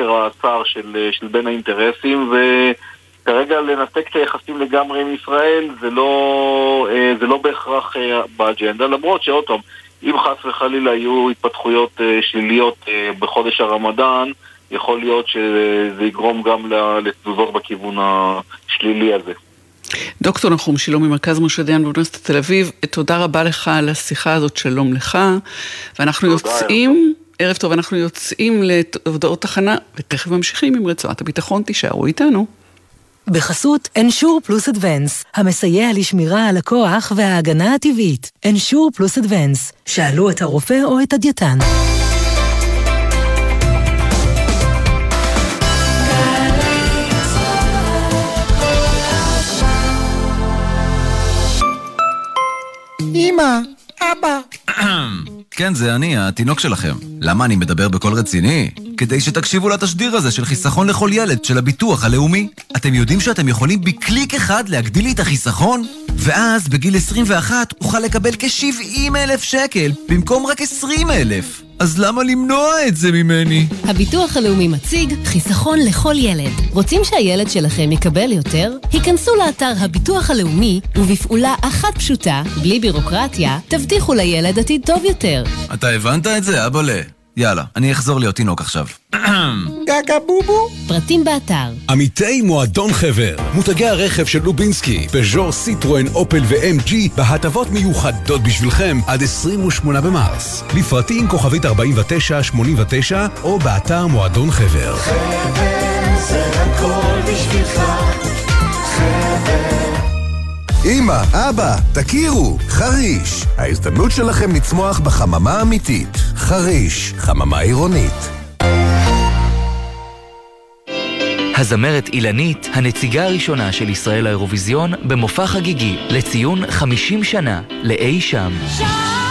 הקשר הצר של, של בין האינטרסים, וכרגע לנתק את היחסים לגמרי עם ישראל זה לא, זה לא בהכרח באג'נדה, למרות שעוד פעם, אם חס וחלילה יהיו התפתחויות שליליות בחודש הרמדאן, יכול להיות שזה יגרום גם לתזוזות בכיוון השלילי הזה. דוקטור נחום שילום ממרכז משה דיין באוניברסיטת תל אביב, תודה רבה לך על השיחה הזאת, שלום לך. ואנחנו יוצאים, ערב טוב, אנחנו יוצאים להודעות תחנה, ותכף ממשיכים עם רצועת הביטחון, תישארו איתנו. בחסות אנשור פלוס אדוונס, המסייע לשמירה על הכוח וההגנה הטבעית. אנשור פלוס אדוונס, שאלו את הרופא או את הדייתן. אמא, אבא. כן, זה אני, התינוק שלכם. למה אני מדבר בקול רציני? כדי שתקשיבו לתשדיר הזה של חיסכון לכל ילד של הביטוח הלאומי. אתם יודעים שאתם יכולים בקליק אחד להגדיל לי את החיסכון? ואז בגיל 21 אוכל לקבל כ-70 אלף שקל במקום רק 20 אלף. אז למה למנוע את זה ממני? הביטוח הלאומי מציג חיסכון לכל ילד. רוצים שהילד שלכם יקבל יותר? היכנסו לאתר הביטוח הלאומי, ובפעולה אחת פשוטה, בלי בירוקרטיה, תבטיחו לילד עתיד טוב יותר. אתה הבנת את זה, אבאלה? יאללה, אני אחזור להיות תינוק עכשיו. גגה בובו. פרטים באתר. עמיתי מועדון חבר, מותגי הרכב של לובינסקי, פז'ור, סיטרואן, אופל ו-MG, בהטבות מיוחדות בשבילכם עד 28 במרס. לפרטים כוכבית 4989 או באתר מועדון חבר. חבר זה הכל בשבילך, חבר אמא, אבא, תכירו, חריש. ההזדמנות שלכם לצמוח בחממה אמיתית. חריש, חממה עירונית. הזמרת אילנית, הנציגה הראשונה של ישראל לאירוויזיון, במופע חגיגי לציון 50 שנה לאי שם. שם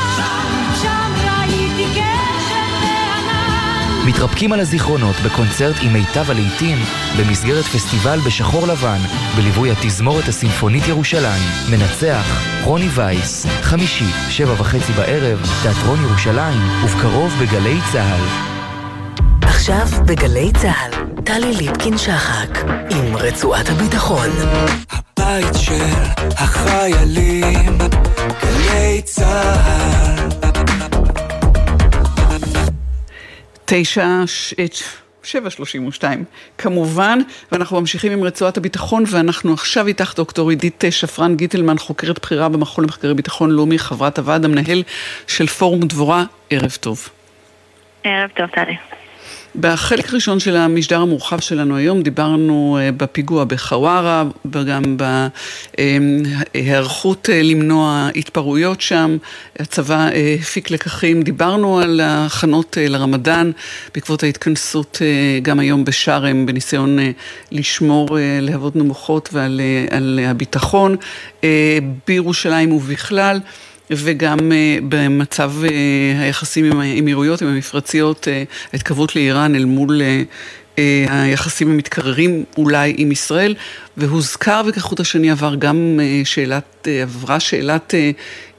מתרפקים על הזיכרונות בקונצרט עם מיטב הלעיתים במסגרת פסטיבל בשחור לבן בליווי התזמורת הסימפונית ירושלים. מנצח רוני וייס, חמישי, שבע וחצי בערב, תיאטרון ירושלים, ובקרוב בגלי צה"ל. עכשיו בגלי צה"ל, טלי ליפקין-שחק, עם רצועת הביטחון. הבית של החיילים, גלי צה"ל. תשע, שבע שלושים ושתיים, כמובן, ואנחנו ממשיכים עם רצועת הביטחון, ואנחנו עכשיו איתך דוקטור עידית שפרן גיטלמן, חוקרת בכירה במכון למחקרי ביטחון לאומי, חברת הוועד המנהל של פורום דבורה, ערב טוב. ערב טוב, טלי. בחלק הראשון של המשדר המורחב שלנו היום דיברנו אה, בפיגוע בחווארה וגם בהיערכות אה, למנוע התפרעויות שם, הצבא אה, הפיק לקחים, דיברנו על ההכנות לרמדאן בעקבות ההתכנסות גם היום בשארם בניסיון לשמור להבות נמוכות ועל הביטחון בירושלים ובכלל. וגם אה, במצב אה, היחסים עם האמירויות, עם המפרציות, ההתקרבות אה, לאיראן אל מול היחסים המתקררים אולי עם ישראל, והוזכר וכחוט השני עבר גם שאלת, עברה שאלת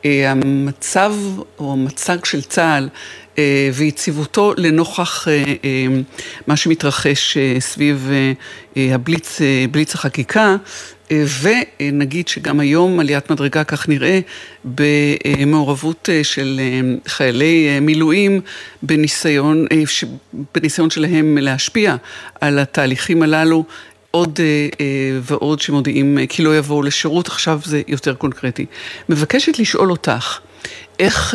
המצב או המצג של צה"ל ויציבותו לנוכח מה שמתרחש סביב הבליץ, בליץ החקיקה ונגיד שגם היום עליית מדרגה, כך נראה, במעורבות אה, של אה, חיילי אה, מילואים בניסיון, בניסיון שלהם להשפיע על התהליכים הללו. עוד ועוד שמודיעים כי לא יבואו לשירות, עכשיו זה יותר קונקרטי. מבקשת לשאול אותך, איך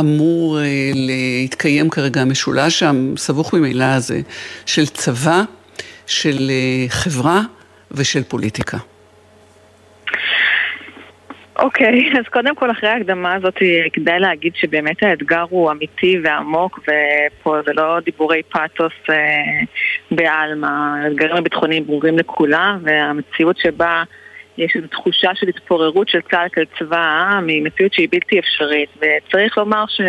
אמור להתקיים כרגע המשולש הסבוך ממילא הזה של צבא, של חברה ושל פוליטיקה? אוקיי, okay, אז קודם כל אחרי ההקדמה הזאת כדאי להגיד שבאמת האתגר הוא אמיתי ועמוק ופה זה לא דיבורי פאתוס אה, בעלמא, האתגרים הביטחוניים ברורים לכולם והמציאות שבה יש איזו תחושה של התפוררות של צה"ל כצבא העם היא מציאות שהיא בלתי אפשרית. וצריך לומר ש...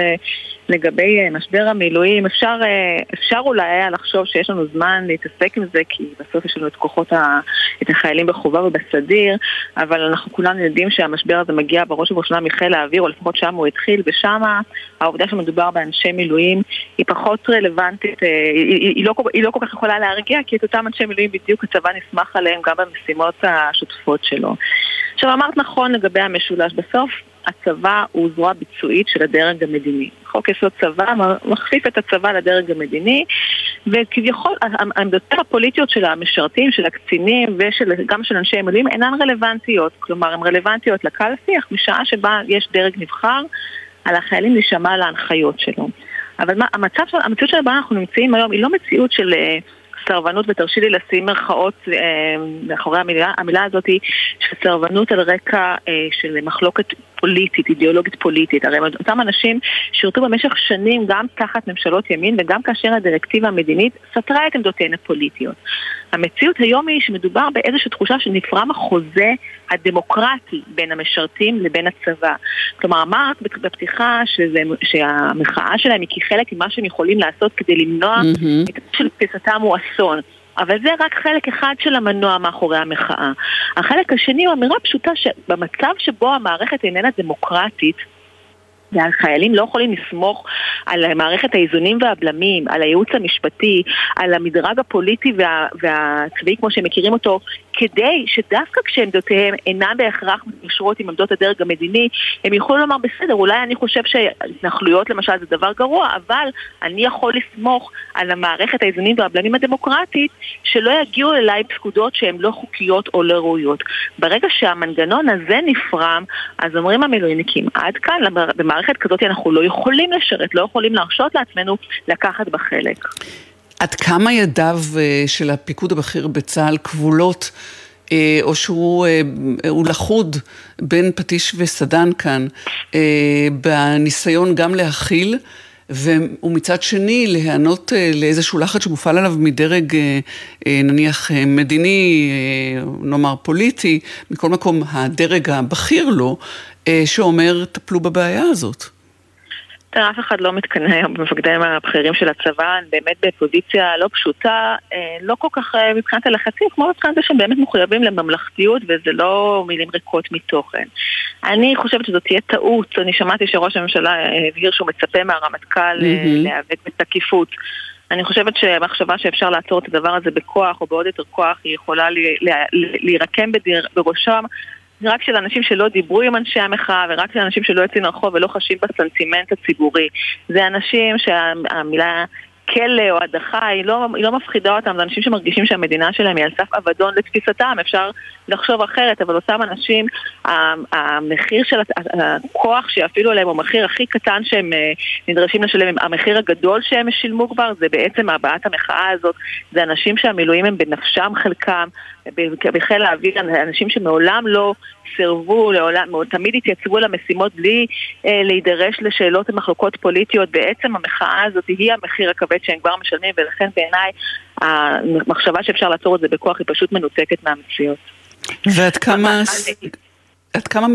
לגבי משבר המילואים, אפשר, אפשר אולי היה לחשוב שיש לנו זמן להתעסק עם זה, כי בסוף יש לנו את כוחות, ה, את החיילים בחובה ובסדיר, אבל אנחנו כולנו יודעים שהמשבר הזה מגיע בראש ובראשונה מחיל האוויר, או לפחות שם הוא התחיל, ושם העובדה שמדובר באנשי מילואים היא פחות רלוונטית, היא, היא, היא, לא, היא לא כל כך יכולה להרגיע, כי את אותם אנשי מילואים בדיוק הצבא נסמך עליהם גם במשימות השוטפות שלו. עכשיו אמרת נכון לגבי המשולש, בסוף הצבא הוא זרוע ביצועית של הדרג המדיני. חוק יסוד צבא מכפיף את הצבא לדרג המדיני, וכביכול העמדות הפוליטיות של המשרתים, של הקצינים וגם של אנשי המילואים אינן רלוונטיות. כלומר, הן רלוונטיות לקהל השיח משעה שבה יש דרג נבחר, על החיילים להישמע להנחיות שלו. אבל מה, המצב, המציאות שבה אנחנו נמצאים היום היא לא מציאות של... סרבנות, ותרשי לי לשים מרכאות אה, מאחורי המילה, המילה הזאת, של סרבנות על רקע אה, של מחלוקת פוליטית, אידיאולוגית פוליטית. הרי אותם אנשים שירתו במשך שנים גם תחת ממשלות ימין וגם כאשר הדירקטיבה המדינית סתרה את עמדותיהן הפוליטיות. המציאות היום היא שמדובר באיזושהי תחושה שנפרם החוזה הדמוקרטי בין המשרתים לבין הצבא. כלומר, אמרת בפתיחה שזה, שהמחאה שלהם היא כחלק ממה שהם יכולים לעשות כדי למנוע mm-hmm. את של תפיסתם הוא אסון. אבל זה רק חלק אחד של המנוע מאחורי המחאה. החלק השני הוא אמירה פשוטה שבמצב שבו המערכת איננה דמוקרטית, והחיילים לא יכולים לסמוך על מערכת האיזונים והבלמים, על הייעוץ המשפטי, על המדרג הפוליטי וה, והצבאי כמו שהם מכירים אותו, כדי שדווקא כשעמדותיהם אינן בהכרח מתקשרות עם עמדות הדרג המדיני, הם יוכלו לומר בסדר, אולי אני חושב שהתנחלויות למשל זה דבר גרוע, אבל אני יכול לסמוך על המערכת האיזונים והבלמים הדמוקרטית, שלא יגיעו אליי פקודות שהן לא חוקיות או לא ראויות. ברגע שהמנגנון הזה נפרם, אז אומרים המילואיניקים, עד כאן, במערכת כזאת אנחנו לא יכולים לשרת, לא יכולים להרשות לעצמנו לקחת בה חלק. עד כמה ידיו אה, של הפיקוד הבכיר בצה"ל כבולות, אה, או שהוא אה, לכוד בין פטיש וסדן כאן, בניסיון גם להכיל, ומצד שני להיענות לאיזשהו לחץ שמופעל עליו מדרג נניח מדיני, נאמר פוליטי, מכל מקום הדרג הבכיר לו, שאומר, טפלו בבעיה הזאת. אף אחד לא מתקנא היום במפקדים הבכירים של הצבא, הם באמת בפוזיציה לא פשוטה, אה, לא כל כך אה, מבחינת הלחצים, כמו מבחינת זה שהם באמת מחויבים לממלכתיות וזה לא מילים ריקות מתוכן. אני חושבת שזאת תהיה טעות, אני שמעתי שראש הממשלה הבהיר שהוא מצפה מהרמטכ"ל mm-hmm. להיאבק בתקיפות. אני חושבת שהמחשבה שאפשר לעצור את הדבר הזה בכוח או בעוד יותר כוח היא יכולה להירקם בראשם רק של אנשים שלא דיברו עם אנשי המחאה ורק של אנשים שלא יוצאים לרחוב ולא חשים בסנטימנט הציבורי. זה אנשים שהמילה כלא או הדחה היא לא, היא לא מפחידה אותם, זה אנשים שמרגישים שהמדינה שלהם היא על סף אבדון לתפיסתם, אפשר לחשוב אחרת, אבל אותם אנשים, המחיר של הכוח שיפעילו עליהם הוא המחיר הכי קטן שהם אה, נדרשים לשלם, המחיר הגדול שהם שילמו כבר זה בעצם הבעת המחאה הזאת, זה אנשים שהמילואים הם בנפשם חלקם, בחיל האוויר, אנשים שמעולם לא סירבו, לעולם, תמיד התייצבו למשימות בלי אה, להידרש לשאלות ומחלוקות פוליטיות. בעצם המחאה הזאת היא המחיר הכבד שהם כבר משלמים, ולכן בעיניי המחשבה שאפשר לעצור את זה בכוח היא פשוט מנותקת מהמציאות. ועד כמה... עד כמה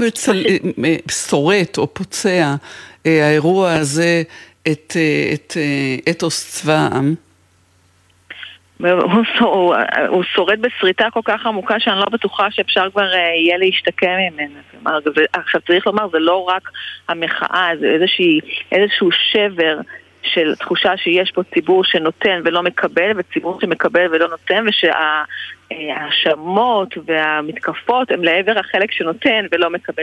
שורט או פוצע אה, האירוע הזה את, אה, את אה, אתוס צבא העם? הוא, שורד בשריטה כל כך עמוקה שאני לא בטוחה שאפשר כבר uh, יהיה להשתקם ממנה. עכשיו צריך לומר, זה לא רק המחאה, זה איזושהי, איזשהו שבר של תחושה שיש פה ציבור שנותן ולא מקבל, וציבור שמקבל ולא נותן, ושה... ההאשמות והמתקפות הם לעבר החלק שנותן ולא מקבל,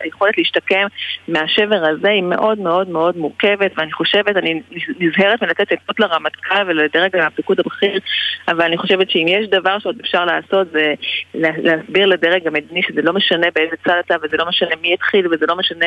והיכולת להשתקם מהשבר הזה היא מאוד מאוד מאוד מורכבת, ואני חושבת, אני נזהרת מלתת עצות לרמטכ"ל ולדרג הפיקוד הבכיר, אבל אני חושבת שאם יש דבר שעוד אפשר לעשות זה להסביר לדרג המדיני שזה לא משנה באיזה צד אתה וזה לא משנה מי התחיל וזה לא משנה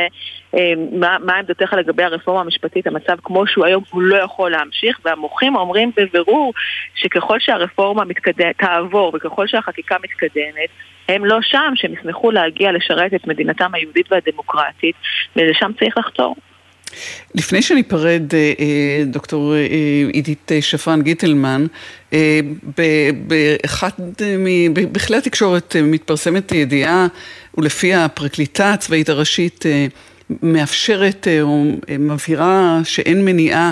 אה, מה, מה עמדותיך לגבי הרפורמה המשפטית, המצב כמו שהוא היום הוא לא יכול להמשיך, והמוחים אומרים בבירור שככל שהרפורמה מתקדם, תעבור לחזור, וככל שהחקיקה מתקדמת, הם לא שם, שהם ישמחו להגיע לשרת את מדינתם היהודית והדמוקרטית, ולשם צריך לחתור. לפני שניפרד, אה, אה, דוקטור אה, עידית שפרן גיטלמן, באחד, בכלי התקשורת מתפרסמת ידיעה, ולפי הפרקליטה הצבאית הראשית, מאפשרת או מבהירה שאין מניעה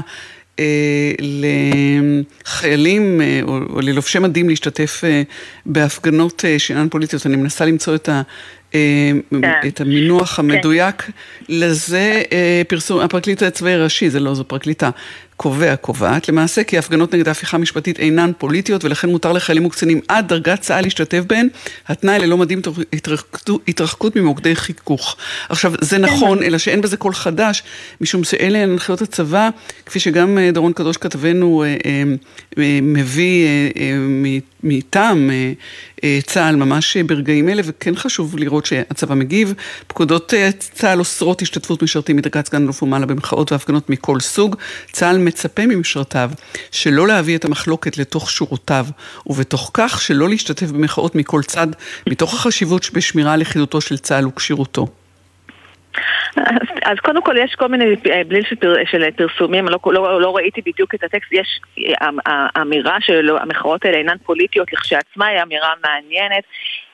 לחיילים או ללובשי מדים להשתתף בהפגנות שאינן פוליטיות. אני מנסה למצוא את ה... כן. את המינוח כן. המדויק, כן. לזה פרסום, הפרקליט הצבאי הראשי, זה לא זו פרקליטה, קובע, קובעת, למעשה כי ההפגנות נגד ההפיכה המשפטית אינן פוליטיות ולכן מותר לחיילים וקצינים עד דרגת צה"ל להשתתף בהן, התנאי ללא מדים תוך התרחקות ממוקדי חיכוך. עכשיו, זה נכון, אלא שאין בזה קול חדש, משום שאלה הן הנחיות הצבא, כפי שגם אה, דורון קדוש כתבנו אה, אה, מביא מטעם צה"ל ממש ברגעים אלה, וכן חשוב לראות שהצבא מגיב. פקודות צה"ל אוסרות השתתפות משרתים מדרגת סגן אלוף ומעלה במחאות והפגנות מכל סוג. צה"ל מצפה ממשרתיו שלא להביא את המחלוקת לתוך שורותיו, ובתוך כך שלא להשתתף במחאות מכל צד, מתוך החשיבות שבשמירה על יחידותו של צה"ל וכשירותו. אז, אז קודם כל יש כל מיני אה, בליל של, פר, של פרסומים, לא, לא, לא ראיתי בדיוק את הטקסט, יש אה, האמירה שהמחאות האלה אינן פוליטיות לכשעצמה, היא אמירה מעניינת.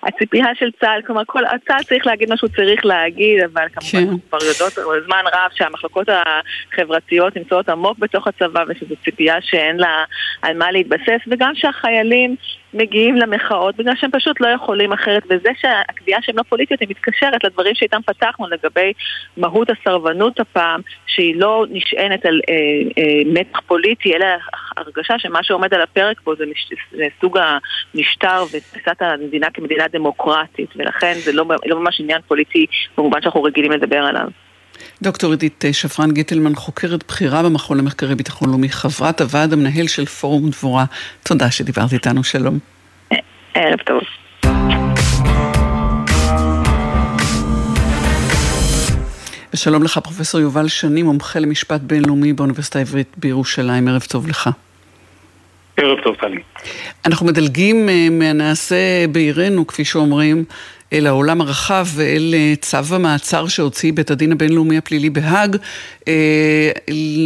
הציפייה של צה"ל, כלומר, כל, צה"ל צריך להגיד מה שהוא צריך להגיד, אבל כמובן כן. אנחנו כבר יודעות זמן רב שהמחלקות החברתיות נמצאות עמוק בתוך הצבא ושזו ציפייה שאין לה על מה להתבסס, וגם שהחיילים מגיעים למחאות בגלל שהם פשוט לא יכולים אחרת, וזה שהקביעה שהם לא פוליטיות היא מתקשרת לדברים שאיתם פתחנו לגבי מהות הסרבנות הפעם, שהיא לא נשענת על אה, אה, מתח פוליטי, אלא הרגשה שמה שעומד על הפרק פה זה, מש, זה סוג המשטר ותפיסת המדינה כמדינה דמוקרטית, ולכן זה לא, לא ממש עניין פוליטי במובן שאנחנו רגילים לדבר עליו. דוקטור עידית שפרן גיטלמן, חוקרת בכירה במכון למחקרי ביטחון לאומי, חברת הוועד המנהל של פורום דבורה. תודה שדיברת איתנו, שלום. ערב טוב. ושלום לך, פרופסור יובל שני, מומחה למשפט בינלאומי באוניברסיטה העברית בירושלים. ערב טוב לך. ערב טוב, טלי. אנחנו מדלגים אה, מהנעשה בעירנו, כפי שאומרים, אל העולם הרחב ואל אה, צו המעצר שהוציא בית הדין הבינלאומי הפלילי בהאג אה,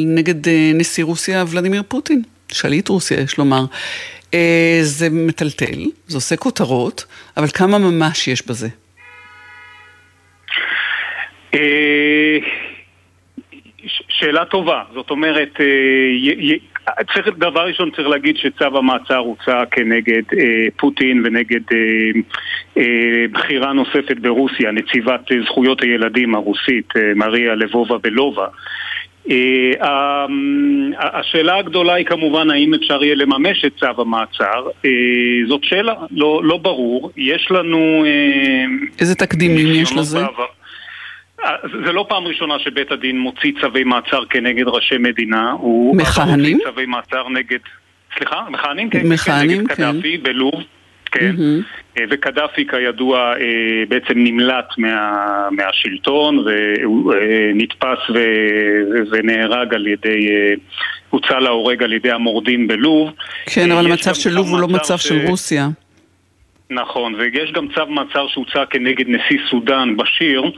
נגד נשיא רוסיה ולדימיר פוטין, שליט רוסיה יש לומר. זה מטלטל, זה עושה כותרות, אבל כמה ממש יש בזה? שאלה טובה, זאת אומרת, צריך, דבר ראשון צריך להגיד שצו המעצר הוצא כנגד אה, פוטין ונגד אה, אה, בחירה נוספת ברוסיה, נציבת אה, זכויות הילדים הרוסית, אה, מריה לבובה בלובה. אה, השאלה הגדולה היא כמובן האם אפשר יהיה לממש את צו המעצר. אה, זאת שאלה, לא, לא ברור. יש לנו... אה, איזה תקדימים יש לזה? בעבר. זה לא פעם ראשונה שבית הדין מוציא צווי מעצר כנגד ראשי מדינה. מכהנים? הוא צווי מעצר נגד... סליחה? מכהנים? כן. מכהנים, כן. נגד קדאפי בלוב. כן, mm-hmm. וקדאפי כידוע אה, בעצם נמלט מה, מהשלטון והוא אה, נתפס ו, ונהרג על ידי, הוצא להורג על ידי המורדים בלוב. כן, אבל המצב של לוב הוא לא מצב ש... של רוסיה. נכון, ויש גם צו מעצר שהוצא כנגד נשיא סודאן, בשיר, אה,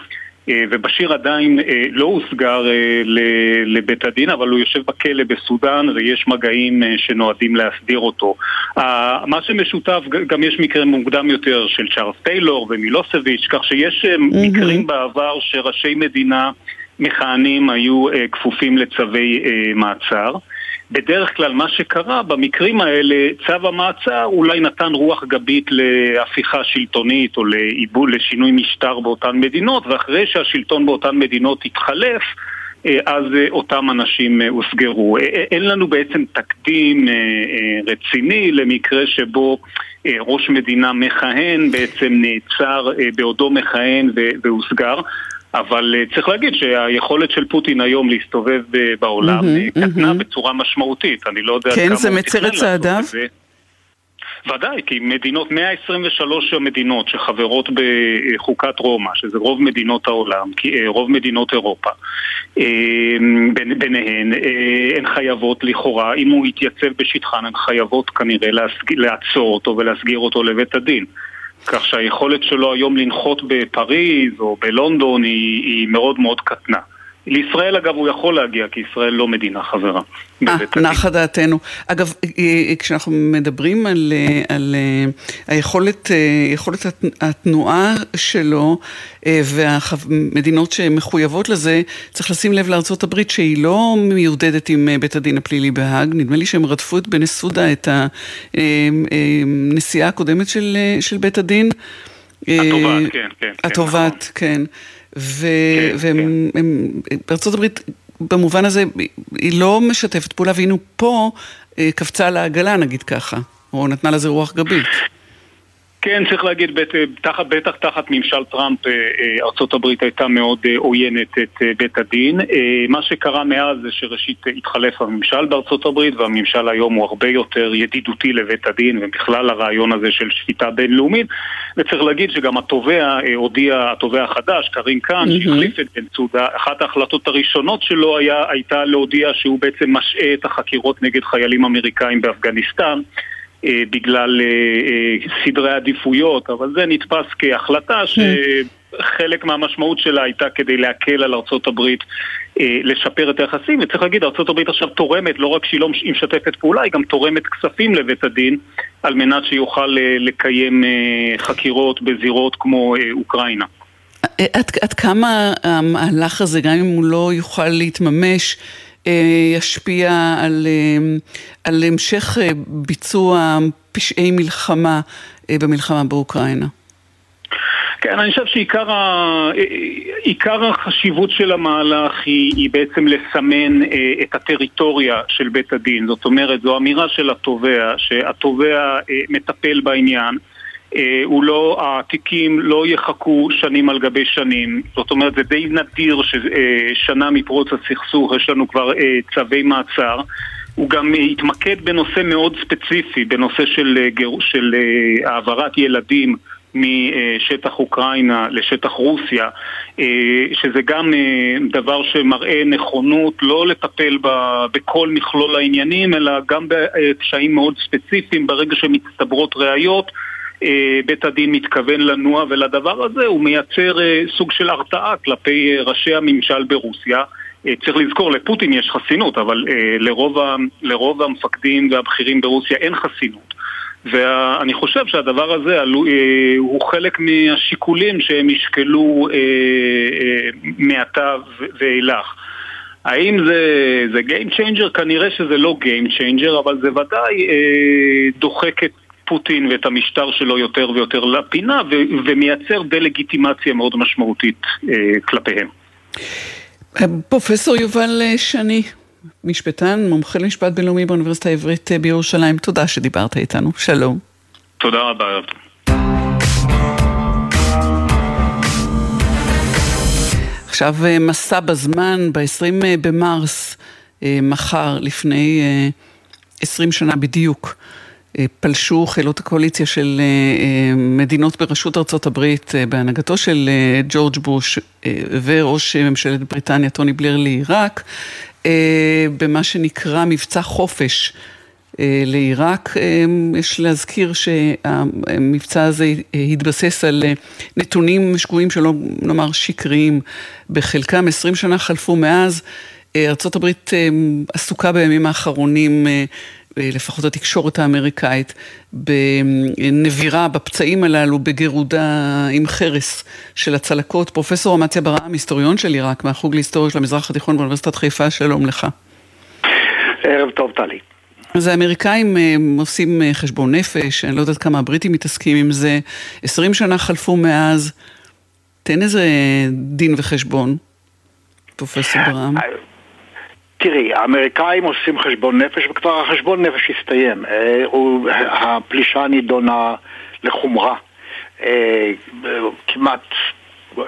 ובשיר עדיין אה, לא הוסגר אה, לבית הדין, אבל הוא יושב בכלא בסודאן ויש מגעים שנועדים להסדיר אותו. מה שמשותף, גם יש מקרה מוקדם יותר של צ'ארלס טיילור ומילוסביץ', כך שיש מקרים בעבר שראשי מדינה מכהנים היו כפופים לצווי מעצר. בדרך כלל מה שקרה במקרים האלה, צו המעצר אולי נתן רוח גבית להפיכה שלטונית או לעיבול, לשינוי משטר באותן מדינות, ואחרי שהשלטון באותן מדינות התחלף, אה, אז אה, אותם אנשים אה, הוסגרו. אין לנו בעצם תקדים רציני למקרה שבו ראש מדינה מכהן בעצם נעצר בעודו מכהן והוסגר. אבל uh, צריך להגיד שהיכולת של פוטין היום להסתובב בעולם mm-hmm, קטנה mm-hmm. בצורה משמעותית. אני לא יודע כן, כמה זה מצר את צעדיו? ודאי, כי מדינות, 123 המדינות שחברות בחוקת רומא, שזה רוב מדינות העולם, אה, רוב מדינות אירופה, אה, ביניהן, הן חייבות לכאורה, אם הוא יתייצב בשטחן, הן חייבות כנראה לעצור אותו ולהסגיר אותו לבית הדין. כך שהיכולת שלו היום לנחות בפריז או בלונדון היא, היא מאוד מאוד קטנה. לישראל אגב הוא יכול להגיע, כי ישראל לא מדינה חברה. אה, נחה דעתנו. אגב, אה, כשאנחנו מדברים על, אה, על היכולת יכולת התנועה שלו והמדינות שמחויבות לזה, צריך לשים לב לארצות הברית שהיא לא מיודדת עם בית הדין הפלילי בהאג. נדמה לי שהם רדפו את בנסודה, את הנשיאה הקודמת של, של בית הדין. התובעת, כן, כן. התובעת, כן. נכון. כן. ובארצות כן, הברית, במובן הזה, היא לא משתפת פעולה, והנה פה אה, קפצה לעגלה, נגיד ככה, או נתנה לזה רוח גבית. כן, צריך להגיד, בטח, בטח תחת ממשל טראמפ אה, אה, הברית הייתה מאוד עוינת את בית הדין. מה שקרה מאז זה שראשית התחלף הממשל הברית והממשל היום הוא הרבה יותר ידידותי לבית הדין ובכלל הרעיון הזה של שפיטה בינלאומית וצריך להגיד שגם התובע הודיע, התובע החדש, קרין קאן, mm-hmm. שהחליף את בן צודה, אחת ההחלטות הראשונות שלו היה, הייתה להודיע שהוא בעצם משעה את החקירות נגד חיילים אמריקאים באפגניסטן אה, בגלל אה, אה, סדרי עדיפויות, אבל זה נתפס כהחלטה שחלק מהמשמעות שלה הייתה כדי להקל על ארצות הברית לשפר את היחסים, וצריך להגיד, ארצות הברית עכשיו תורמת, לא רק שהיא לא משתפת פעולה, היא גם תורמת כספים לבית הדין על מנת שיוכל לקיים חקירות בזירות כמו אוקראינה. עד, עד כמה המהלך הזה, גם אם הוא לא יוכל להתממש, אה, ישפיע על, אה, על המשך אה, ביצוע פשעי מלחמה במלחמה באוקראינה? כן, אני חושב שעיקר ה... החשיבות של המהלך היא, היא בעצם לסמן אה, את הטריטוריה של בית הדין. זאת אומרת, זו אמירה של התובע, שהתובע אה, מטפל בעניין. אה, הוא לא, התיקים לא יחכו שנים על גבי שנים. זאת אומרת, זה די נדיר ששנה אה, מפרוץ הסכסוך יש לנו כבר אה, צווי מעצר. הוא גם התמקד בנושא מאוד ספציפי, בנושא של, של העברת ילדים משטח אוקראינה לשטח רוסיה, שזה גם דבר שמראה נכונות לא לטפל בכל מכלול העניינים, אלא גם בפשעים מאוד ספציפיים ברגע שמצטברות ראיות. אה, בית הדין מתכוון לנוע, ולדבר הזה הוא מייצר אה, סוג של הרתעה כלפי אה, ראשי הממשל ברוסיה. צריך לזכור, לפוטין יש חסינות, אבל לרוב, לרוב המפקדים והבכירים ברוסיה אין חסינות. ואני חושב שהדבר הזה הוא חלק מהשיקולים שהם ישקלו מעתה ואילך. האם זה, זה Game Changer? כנראה שזה לא Game Changer, אבל זה ודאי אה, דוחק את פוטין ואת המשטר שלו יותר ויותר לפינה ו- ומייצר דה-לגיטימציה מאוד משמעותית אה, כלפיהם. פרופסור יובל אה, שני, משפטן, מומחה למשפט בינלאומי באוניברסיטה העברית אה, בירושלים, תודה שדיברת איתנו, שלום. תודה רבה. עכשיו אה, מסע בזמן, ב-20 במרס, מחר, לפני 20 שנה בדיוק. אה, פלשו חילות הקואליציה של אה, אה, מדינות בראשות ארצות הברית בהנהגתו של ג'ורג' בוש וראש ממשלת בריטניה טוני בלר לעיראק, במה שנקרא מבצע חופש. לעיראק. יש להזכיר שהמבצע הזה התבסס על נתונים שגויים שלא נאמר שקריים בחלקם. 20 שנה חלפו מאז. ארה"ב עסוקה בימים האחרונים לפחות התקשורת האמריקאית, בנבירה, בפצעים הללו, בגירודה עם חרס של הצלקות. פרופסור אמציה ברעם, היסטוריון של עיראק, מהחוג להיסטוריה של המזרח התיכון באוניברסיטת חיפה, שלום לך. ערב טוב, טלי. אז האמריקאים אה, עושים אה, חשבון נפש, אני לא יודעת כמה הבריטים מתעסקים עם זה. עשרים שנה חלפו מאז, תן איזה דין וחשבון, פרופסור ברעם. תראי, האמריקאים עושים חשבון נפש וכבר החשבון נפש הסתיים. אה, הפלישה נידונה לחומרה. אה, כמעט 80%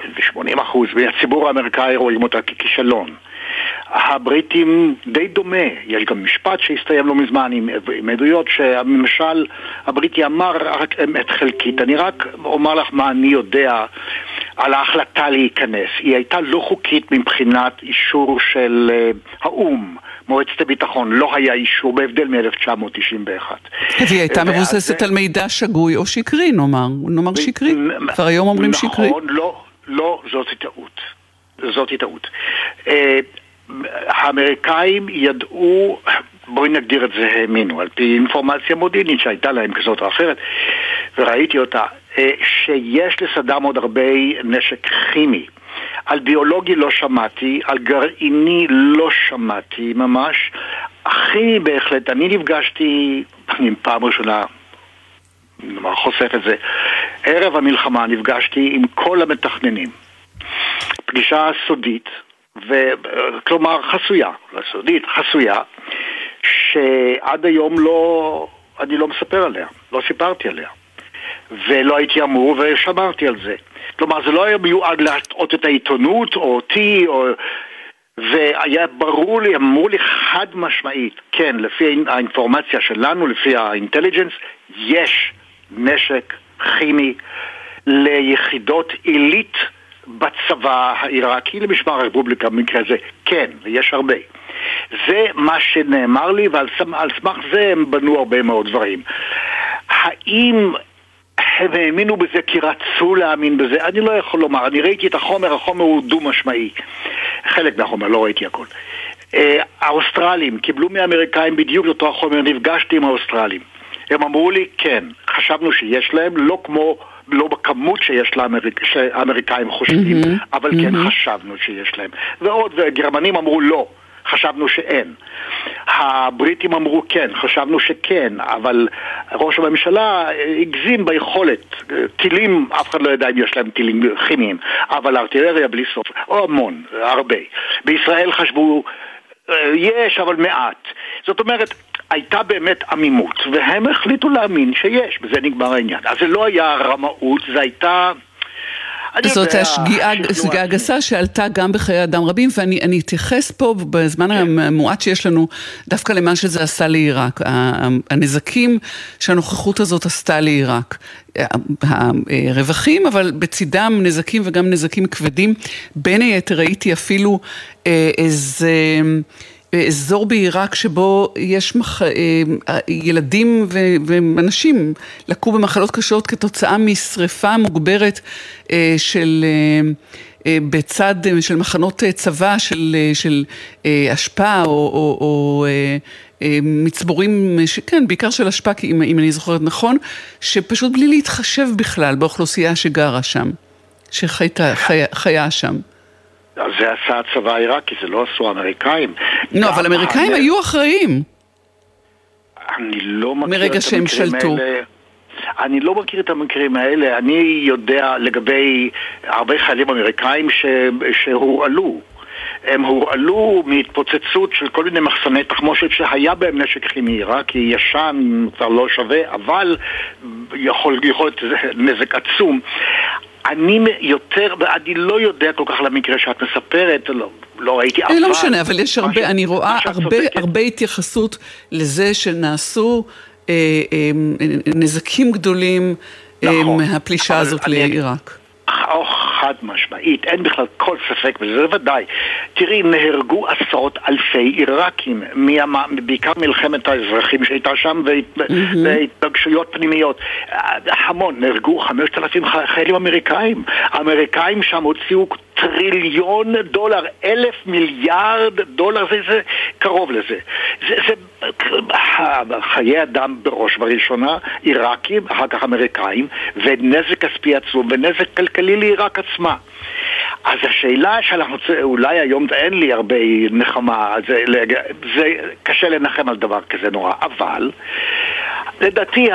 מהציבור האמריקאי רואים אותה ככישלון. הבריטים די דומה, יש גם משפט שהסתיים לא מזמן עם, עם עדויות שהממשל הבריטי אמר רק אמת חלקית. אני רק אומר לך מה אני יודע על ההחלטה להיכנס. היא הייתה לא חוקית מבחינת אישור של uh, האו"ם. מועצת הביטחון, לא היה אישור בהבדל מ-1991. והיא הייתה מבוססת על מידע שגוי או שקרי, נאמר, נאמר שקרי. כבר היום אומרים שקרי. נכון, לא, לא, זאת טעות. זאת טעות. האמריקאים ידעו, בואי נגדיר את זה, האמינו, על פי אינפורמציה מודיעינית שהייתה להם כזאת או אחרת, וראיתי אותה, אה, שיש לסדאם עוד הרבה נשק כימי. על ביולוגי לא שמעתי, על גרעיני לא שמעתי ממש. הכי בהחלט, אני נפגשתי, אני פעם ראשונה נאמר, חושף את זה, ערב המלחמה נפגשתי עם כל המתכננים. פגישה סודית, ו... כלומר חסויה, לא סודית, חסויה, שעד היום לא, אני לא מספר עליה, לא סיפרתי עליה. ולא הייתי אמור ושמרתי על זה. כלומר, זה לא היה מיועד להטעות את העיתונות או אותי, או... והיה ברור לי, אמרו לי חד משמעית, כן, לפי האינפורמציה שלנו, לפי האינטליג'נס, יש נשק כימי ליחידות עילית בצבא העיראקי, למשמר הרפובליקה במקרה הזה, כן, ויש הרבה. זה מה שנאמר לי, ועל סמך זה הם בנו הרבה מאוד דברים. האם הם האמינו בזה כי רצו להאמין בזה, אני לא יכול לומר. אני ראיתי את החומר, החומר הוא דו-משמעי. חלק מהחומר, לא ראיתי הכל. אה, האוסטרלים קיבלו מהאמריקאים בדיוק אותו החומר, נפגשתי עם האוסטרלים. הם אמרו לי, כן, חשבנו שיש להם, לא כמו, לא בכמות שיש לאמריק, שהאמריקאים חושבים, mm-hmm, אבל mm-hmm. כן חשבנו שיש להם. ועוד, וגרמנים אמרו לא. חשבנו שאין. הבריטים אמרו כן, חשבנו שכן, אבל ראש הממשלה הגזים ביכולת. טילים, אף אחד לא יודע אם יש להם טילים כימיים, אבל ארטילריה בלי סוף, או המון, הרבה. בישראל חשבו, אה, יש, אבל מעט. זאת אומרת, הייתה באמת עמימות, והם החליטו להאמין שיש, בזה נגמר העניין. אז זה לא היה רמאות, זה הייתה... זאת השגיאה, שגיאה גסה שעלתה גם בחיי אדם רבים, ואני אתייחס פה בזמן כן. המועט שיש לנו דווקא למה שזה עשה לעיראק. הנזקים שהנוכחות הזאת עשתה לעיראק. הרווחים, אבל בצידם נזקים וגם נזקים כבדים. בין היתר ראיתי אפילו אה, איזה... אזור בעיראק שבו יש מח... אה, ילדים ו... ואנשים לקו במחלות קשות כתוצאה משריפה מוגברת אה, של... אה, בצד של מחנות צבא, של, של אשפה או, או, או מצבורים, כן, בעיקר של אשפה, אם, אם אני זוכרת נכון, שפשוט בלי להתחשב בכלל באוכלוסייה שגרה שם, שחיה שם. זה עשה הצבא העיראקי, זה לא עשו האמריקאים. לא, אבל האמריקאים היו אחראים. אני לא מכיר את המקרים שלטו. האלה. אני לא מכיר את המקרים האלה, אני יודע לגבי הרבה חיילים אמריקאים ש... שהורעלו. הם הורעלו מהתפוצצות של כל מיני מחסני תחמושת שהיה בהם נשק כימי עיראקי, ישן, כבר לא שווה, אבל יכול להיות נזק עצום. אני יותר, אני לא יודע כל כך למקרה שאת מספרת, לא, לא ראיתי, אבל... לא משנה, אבל יש הרבה, אני רואה הרבה, הרבה התייחסות לזה שנעשו אה, אה, נזקים גדולים אה, נכון, מהפלישה הזאת לעיראק. חד משמעית, אין בכלל כל ספק בזה, זה ודאי. תראי, נהרגו עשרות אלפי עיראקים, בעיקר מלחמת האזרחים שהייתה שם והתנגשויות פנימיות. המון, נהרגו חמשת אלפים חיילים אמריקאים. האמריקאים שם הוציאו טריליון דולר, אלף מיליארד דולר, זה, זה קרוב לזה. זה, זה חיי אדם בראש ובראשונה, עיראקים, אחר כך אמריקאים, ונזק כספי עצום ונזק כלכלי לעיראק עצמה. אז השאלה שאנחנו צריכים, אולי היום אין לי הרבה נחמה, זה, זה קשה לנחם על דבר כזה נורא, אבל לדעתי.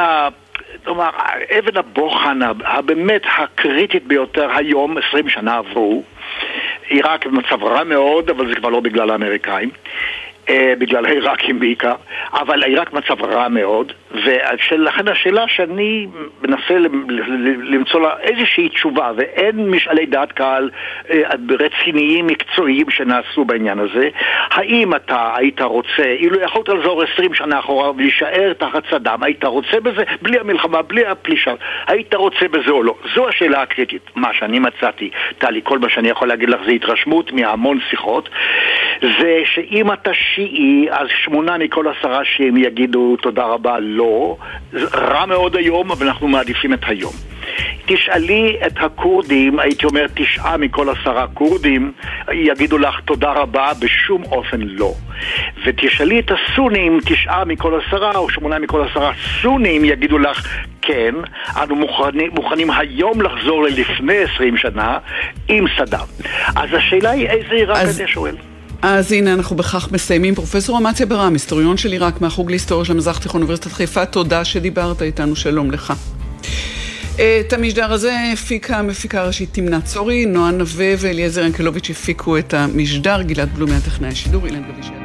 כלומר, אבן הבוחן הבאמת הקריטית ביותר היום, 20 שנה עברו, עיראק במצב רע מאוד, אבל זה כבר לא בגלל האמריקאים. אה, בגלל העיראקים בעיקר, אבל עיראק מצב רע מאוד, ולכן השאלה שאני מנסה למצוא לה איזושהי תשובה, ואין משאלי דעת קהל אה, רציניים, מקצועיים שנעשו בעניין הזה, האם אתה היית רוצה, אילו יכולת לחזור עשרים שנה אחורה ולהישאר תחת סדאם, היית רוצה בזה, בלי המלחמה, בלי הפלישה, היית רוצה בזה או לא? זו השאלה הקריטית. מה שאני מצאתי, טלי, כל מה שאני יכול להגיד לך זה התרשמות מהמון שיחות, זה שאם אתה שיעי, אז שמונה מכל עשרה שיעים יגידו תודה רבה לא. רע מאוד היום, אבל אנחנו מעדיפים את היום. תשאלי את הכורדים, הייתי אומר תשעה מכל עשרה כורדים, יגידו לך תודה רבה, בשום אופן לא. ותשאלי את הסונים, תשעה מכל עשרה או שמונה מכל עשרה סונים יגידו לך כן, אנו מוכנים, מוכנים היום לחזור ללפני עשרים שנה עם סדאם. אז השאלה היא איזה עיראק אז... אתה שואל? אז הנה אנחנו בכך מסיימים. פרופסור אמציה ברם, היסטוריון של עיראק מהחוג להיסטוריה של המזרח התיכון אוניברסיטת חיפה, תודה שדיברת איתנו, שלום לך. את המשדר הזה הפיקה המפיקה הראשית תמנה צורי, נועה נווה ואליעזר ינקלוביץ' הפיקו את המשדר, גלעד בלומי הטכנאי השידור, אילן גבישר.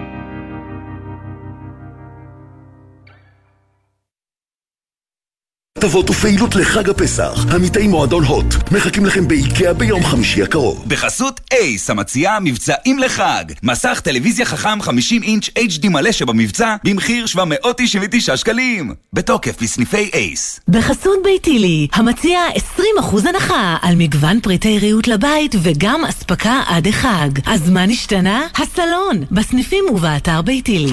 הטבות ופעילות לחג הפסח. עמיתי מועדון הוט מחכים לכם באיקאה ביום חמישי הקרוב. בחסות אייס, המציעה מבצעים לחג. מסך טלוויזיה חכם 50 אינץ' HD מלא שבמבצע במחיר 799 שקלים. בתוקף בסניפי אייס. בחסות ביתילי, המציע 20% הנחה על מגוון פריטי ריהוט לבית וגם אספקה עד החג. אז מה נשתנה? הסלון, בסניפים ובאתר ביתילי.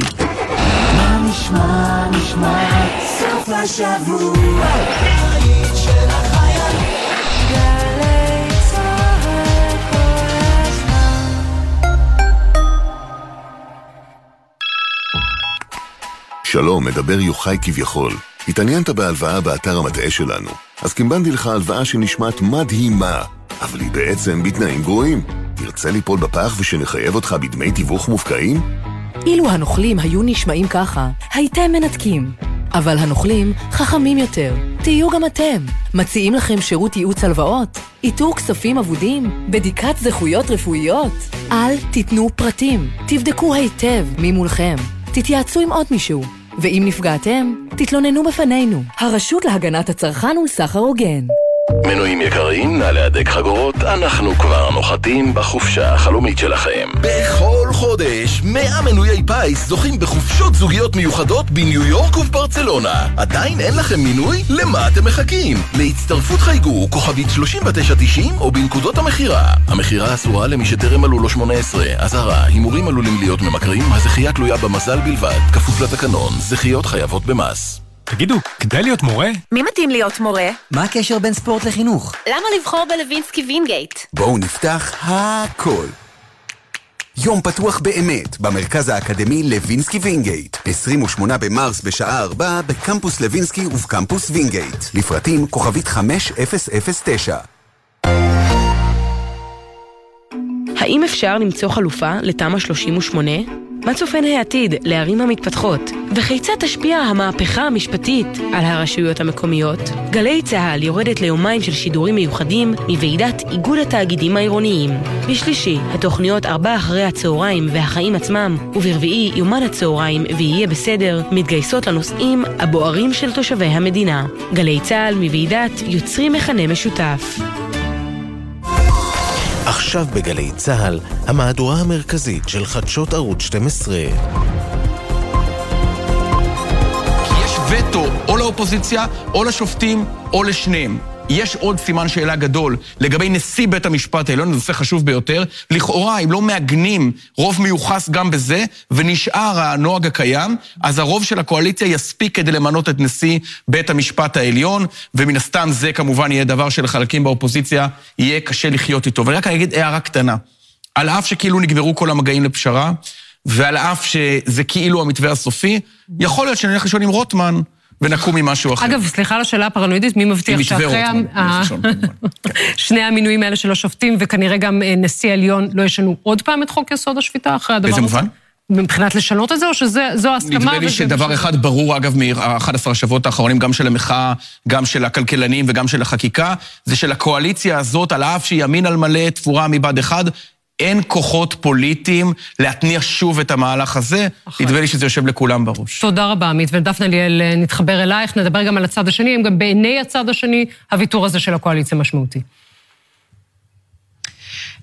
מה נשמע, נשמע, סוף השבוע שלום, מדבר יוחאי כביכול. התעניינת בהלוואה באתר המטעה שלנו, אז קימבנתי לך הלוואה שנשמעת מדהימה, אבל היא בעצם בתנאים גרועים. תרצה ליפול בפח ושנחייב אותך בדמי תיווך מופקעים? אילו הנוכלים היו נשמעים ככה, הייתם מנתקים. אבל הנוכלים חכמים יותר. תהיו גם אתם. מציעים לכם שירות ייעוץ הלוואות? איתור כספים אבודים? בדיקת זכויות רפואיות? אל תיתנו פרטים. תבדקו היטב מי מולכם. תתייעצו עם עוד מישהו. ואם נפגעתם, תתלוננו בפנינו. הרשות להגנת הצרכן ולסחר הוגן. מנויים יקרים, נא להדק חגורות, אנחנו כבר נוחתים בחופשה החלומית שלכם. בכל חודש, 100 מנויי פיס זוכים בחופשות זוגיות מיוחדות בניו יורק ובברצלונה. עדיין אין לכם מינוי? למה אתם מחכים? להצטרפות חייגו כוכבית 3990 או בנקודות המכירה. המכירה אסורה למי שטרם מלאו לו 18. אזהרה, הימורים עלולים להיות ממכרים, הזכייה תלויה במזל בלבד. כפוף לתקנון, זכיות חייבות במס. תגידו, כדאי להיות מורה? מי מתאים להיות מורה? מה הקשר בין ספורט לחינוך? למה לבחור בלווינסקי וינגייט? בואו נפתח הכל. יום פתוח באמת, במרכז האקדמי לוינסקי וינגייט. 28 במרס בשעה 4 בקמפוס לוינסקי ובקמפוס וינגייט. לפרטים כוכבית 5009. האם אפשר למצוא חלופה לתמ"א 38? מה צופן העתיד לערים המתפתחות? וכיצד תשפיע המהפכה המשפטית על הרשויות המקומיות? גלי צה"ל יורדת ליומיים של שידורים מיוחדים מוועידת איגוד התאגידים העירוניים. בשלישי, התוכניות ארבע אחרי הצהריים והחיים עצמם, וברביעי, יומן הצהריים ויהיה בסדר, מתגייסות לנושאים הבוערים של תושבי המדינה. גלי צה"ל מוועידת יוצרים מכנה משותף. עכשיו בגלי צה"ל, המהדורה המרכזית של חדשות ערוץ 12. כי יש וטו או לאופוזיציה, או לשופטים, או לשניהם. יש עוד סימן שאלה גדול לגבי נשיא בית המשפט העליון, זה נושא חשוב ביותר. לכאורה, אם לא מעגנים רוב מיוחס גם בזה, ונשאר הנוהג הקיים, אז הרוב של הקואליציה יספיק כדי למנות את נשיא בית המשפט העליון, ומן הסתם זה כמובן יהיה דבר שלחלקים באופוזיציה יהיה קשה לחיות איתו. ואני רק אגיד הערה קטנה. על אף שכאילו נגמרו כל המגעים לפשרה, ועל אף שזה כאילו המתווה הסופי, יכול להיות שנלך לישון עם רוטמן. ונקום ממשהו אחר. אגב, סליחה על השאלה הפרנואידית, מי מבטיח שאחרי שני המינויים האלה של השופטים, וכנראה גם אה, נשיא העליון, לא ישנו עוד פעם את חוק יסוד השפיטה אחרי הדבר הזה? באיזה מובן? מבחינת לשנות את זה, או שזו ההסכמה? נדמה לי שדבר אחד ברור, אגב, מ-11 השבועות האחרונים, גם של המחאה, גם של הכלכלנים וגם של החקיקה, זה שלקואליציה הזאת, על אף שהיא ימין על מלא, תפורה מבד אחד, אין כוחות פוליטיים להתניע שוב את המהלך הזה. נדמה לי שזה יושב לכולם בראש. תודה רבה, עמית. ודפנה ליאל, אה, נתחבר אלייך, נדבר גם על הצד השני, אם גם בעיני הצד השני, הוויתור הזה של הקואליציה משמעותי.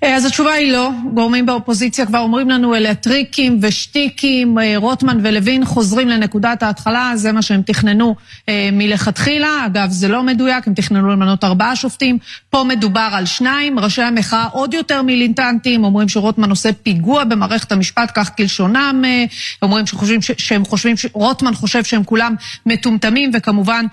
אז התשובה היא לא. גורמים באופוזיציה כבר אומרים לנו אלה טריקים ושטיקים, רוטמן ולוין חוזרים לנקודת ההתחלה, זה מה שהם תכננו מלכתחילה. אגב, זה לא מדויק, הם תכננו למנות ארבעה שופטים. פה מדובר על שניים. ראשי המחאה עוד יותר מיליטנטיים, אומרים שרוטמן עושה פיגוע במערכת המשפט, כך כלשונם. אומרים שחושבים שהם חושבים, רוטמן חושב שהם כולם מטומטמים, וכמובן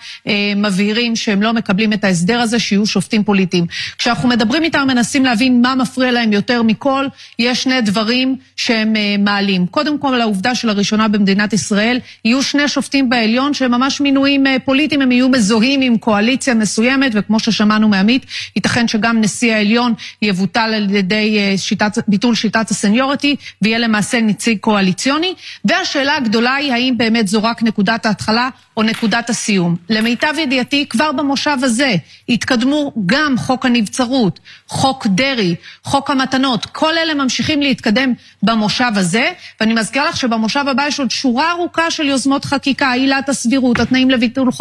מבהירים שהם לא מקבלים את ההסדר הזה, שיהיו שופטים פוליטיים. כשאנחנו מדברים איתם, מנסים להבין מה מפריע להם יותר מכל, יש שני דברים שהם מעלים. קודם כל, העובדה שלראשונה במדינת ישראל יהיו שני שופטים בעליון שהם ממש מינויים פוליטיים, הם יהיו מזוהים עם קואליציה מסוימת, וכמו ששמענו מעמית, ייתכן שגם נשיא העליון יבוטל על ידי שיטת, ביטול שיטת הסניורטי, ויהיה למעשה נציג קואליציוני. והשאלה הגדולה היא, האם באמת זו רק נקודת ההתחלה או נקודת הסיום. למיטב ידיעתי, כבר במושב הזה התקדמו גם חוק הנבצרות, חוק דרעי, חוק המתנות, כל אלה ממשיכים להתקדם במושב הזה, ואני מזכירה לך שבמושב הבא יש עוד שורה ארוכה של יוזמות חקיקה, עילת הסבירות, התנאים לביטול חוק